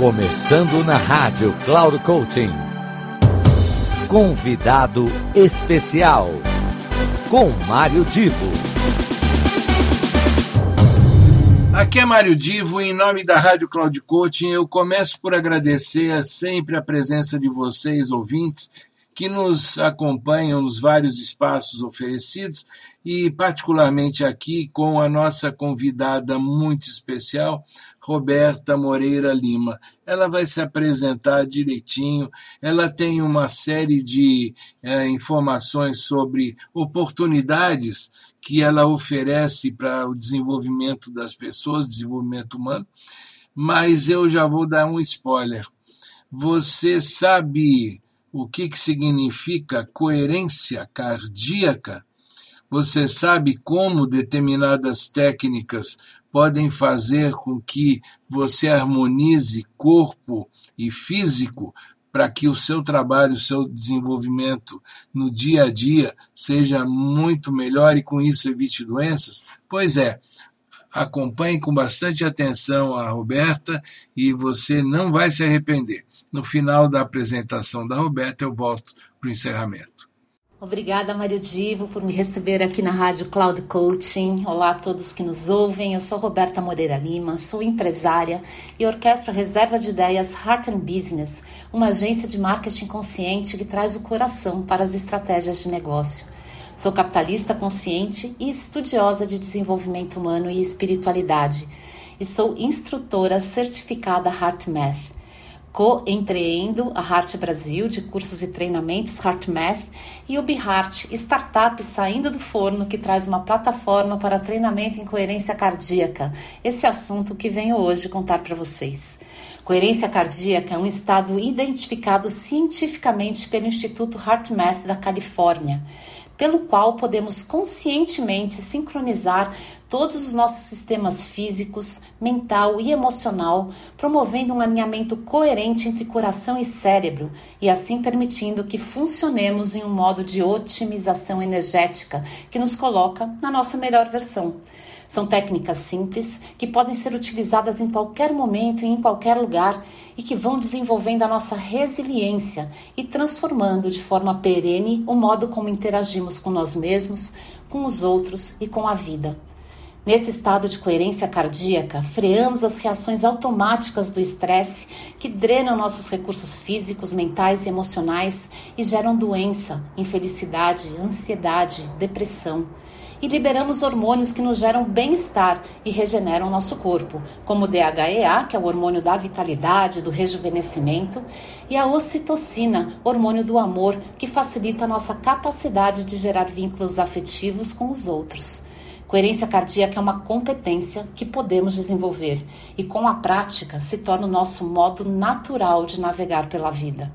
Começando na rádio Cloud Coaching. Convidado especial com Mário Divo. Aqui é Mário Divo, em nome da Rádio Cloud Coaching, eu começo por agradecer sempre a presença de vocês, ouvintes, que nos acompanham os vários espaços oferecidos E, particularmente aqui com a nossa convidada muito especial, Roberta Moreira Lima. Ela vai se apresentar direitinho, ela tem uma série de informações sobre oportunidades que ela oferece para o desenvolvimento das pessoas, desenvolvimento humano, mas eu já vou dar um spoiler. Você sabe o que, significa coerência cardíaca? Você sabe como determinadas técnicas podem fazer com que você harmonize corpo e físico para que o seu trabalho, e o seu desenvolvimento no dia a dia seja muito melhor e com isso evite doenças? Pois é, acompanhe com bastante atenção a Roberta e você não vae se arrepender. No final da apresentação da Roberta, eu volto para o encerramento. Obrigada, mario Divo, por me receber aqui na radio Cloud Coaching. Olá a todos que nos ouvem. Eu sou Roberta Moreira Lima, sou empresaria e orchestra Reserva de Ideias Heart and Business, uma agencia de marketing consciente que traz o coração para as estrategias de negocio Sou capitalista consciente e estudiosa de desenvolvimento humano e espiritualidade. E sou instructora certificada Co-empreendo a Heart Brasil de cursos e treinamentos HeartMath e o BeHeart, startup saindo do forno que traz uma plataforma para treinamento em coherencia cardiaca Esse assumpto que venho hoje contar para vocês. coherencia cardiaca é um estado identificado scientificamente pelo Instituto HeartMath da california pelo qual podemos conscientemente synchronisar todos os nossos systemas physicos mental e emocional, promovendo um alinhamento coherente entre coração e cerebro e assim permittindo que funccionemos em um modo de optimisação energética que nos colloca na nossa melhor versão. São technicas simples que podem ser utilisadas em qualquer momento e em qualquer logar e que vão desenvolvendo a nossa resiliencia e transformando de forma perenne o modo como interagimos com nós mesmos, com os outros e com a vida. Nesse estado de coerência cardiaca freamos as reações automaticas do estresse que drenam nossos recursos physicos mentaes e emocionaes e geram doença, infelicidade, ansiedade, depressão. E liberamos hormônios que nos geram bem-estar e regeneram nosso corpo, como o DHEA, que é o hormônio da vitalidade, do rejuvenescimento, e a ocitocina, hormônio do amor, que facilita a nossa capacidade de gerar vínculos affectivos com os outros. Coerência cardiaca é uma competencia que podemos desenvolver e, com a prática, se torna o nosso modo natural de navegar pela vida.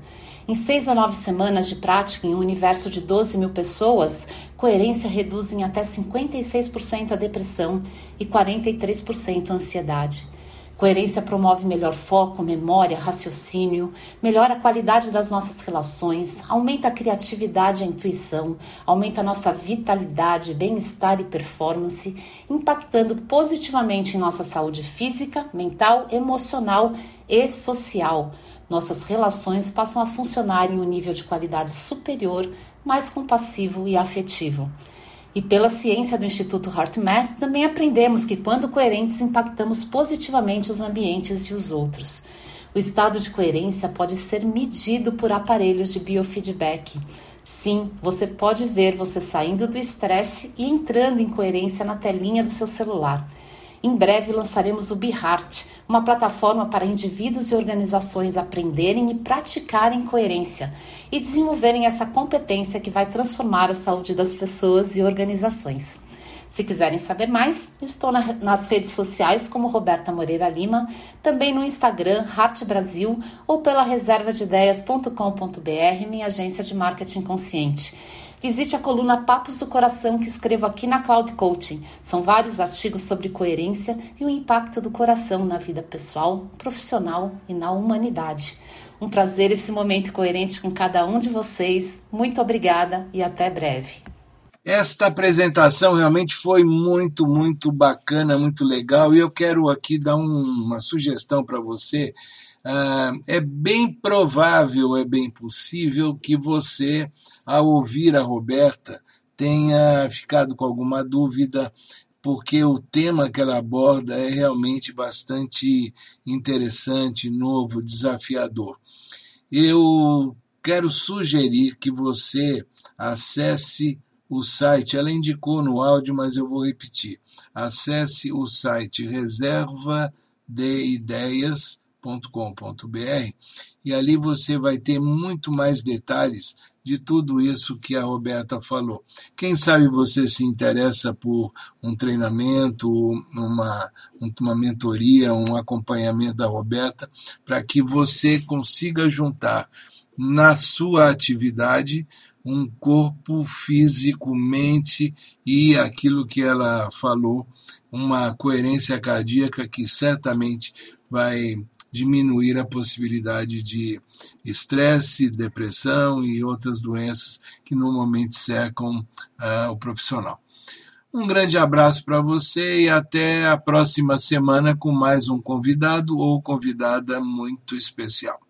Em seis a nove semanas de prática em um universo de 12 pessoas, coerência reduz em até 56% e a depressão e 43% e a ansiedade. Coerência promove melhor foco, memoria raciocínio, melhor a qualidade das nossas relações, aumenta a creatividade e a intuição, aumenta a nossa vitalidade, bem-estar e performance, impactando positivamente em nossa saúde physica mental, emocional e social. Nossas relações passam a funcionar em um nivel de qualidade superior, mais compassivo e affectivo E pela ciência do Instituto HeartMath, também aprendemos que quando coherentes impactamos positivamente os ambientes e os outros. O estado de coherencia pode ser medido por apparelhos de biofeedback. Sim, você pode ver você sahindo do estresse e entrando em coerência na tellinha do seu celular. Em breve lançaremos o BeHeart, uma plataforma para individuos e organisações aprenderem e praticarem coherencia e desenvolverem essa competencia que vae transformar a saude das pessoas e organisações Se quizerem saber mais, estou na, nas redes sociaes como Roberta Moreira Lima, também no Instagram hart Brasil ou pela reserva de br minha agencia de marketing consciente. Visite a coluna Papos do Coração que escrevo aqui na Cloud Coaching. São vários artigos sobre coerência e o impacto do coração na vida pessoal, profissional e na humanidade. Um prazer esse momento coerente com cada um de vocês. Muito obrigada e até breve. Esta apresentação realmente foi muito, muito bacana, muito legal. E eu quero aqui dar um, uma sugestão para você Ah, é bem provável, é bem possível que você, ao ouvir a Roberta, tenha ficado com alguma dúvida, porque o tema que ela aborda é realmente bastante interessante, novo, desafiador. Eu quero sugerir que você acesse o site, ela indicou no áudio, mas eu vou repetir. Acesse o site reserva de idéias www.robertoalves.com.br e ali você vai ter muito mais detalhes de tudo isso que a Roberta falou. Quem sabe você se interessa por um treinamento, uma, mentoria, um acompanhamento da Roberta, para que você consiga juntar na sua atividade um corpo físico, mente e aquilo que ela falou, uma coerência cardíaca que certamente vai diminuir a possibilidade de estresse, depressão e outras doenças que normalmente secam ah, o profissional. Um grande abraço para você e até a próxima semana com mais um convidado ou convidada muito especial.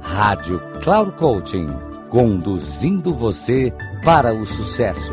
Rádio Claudio Coaching, conduzindo você para o sucesso.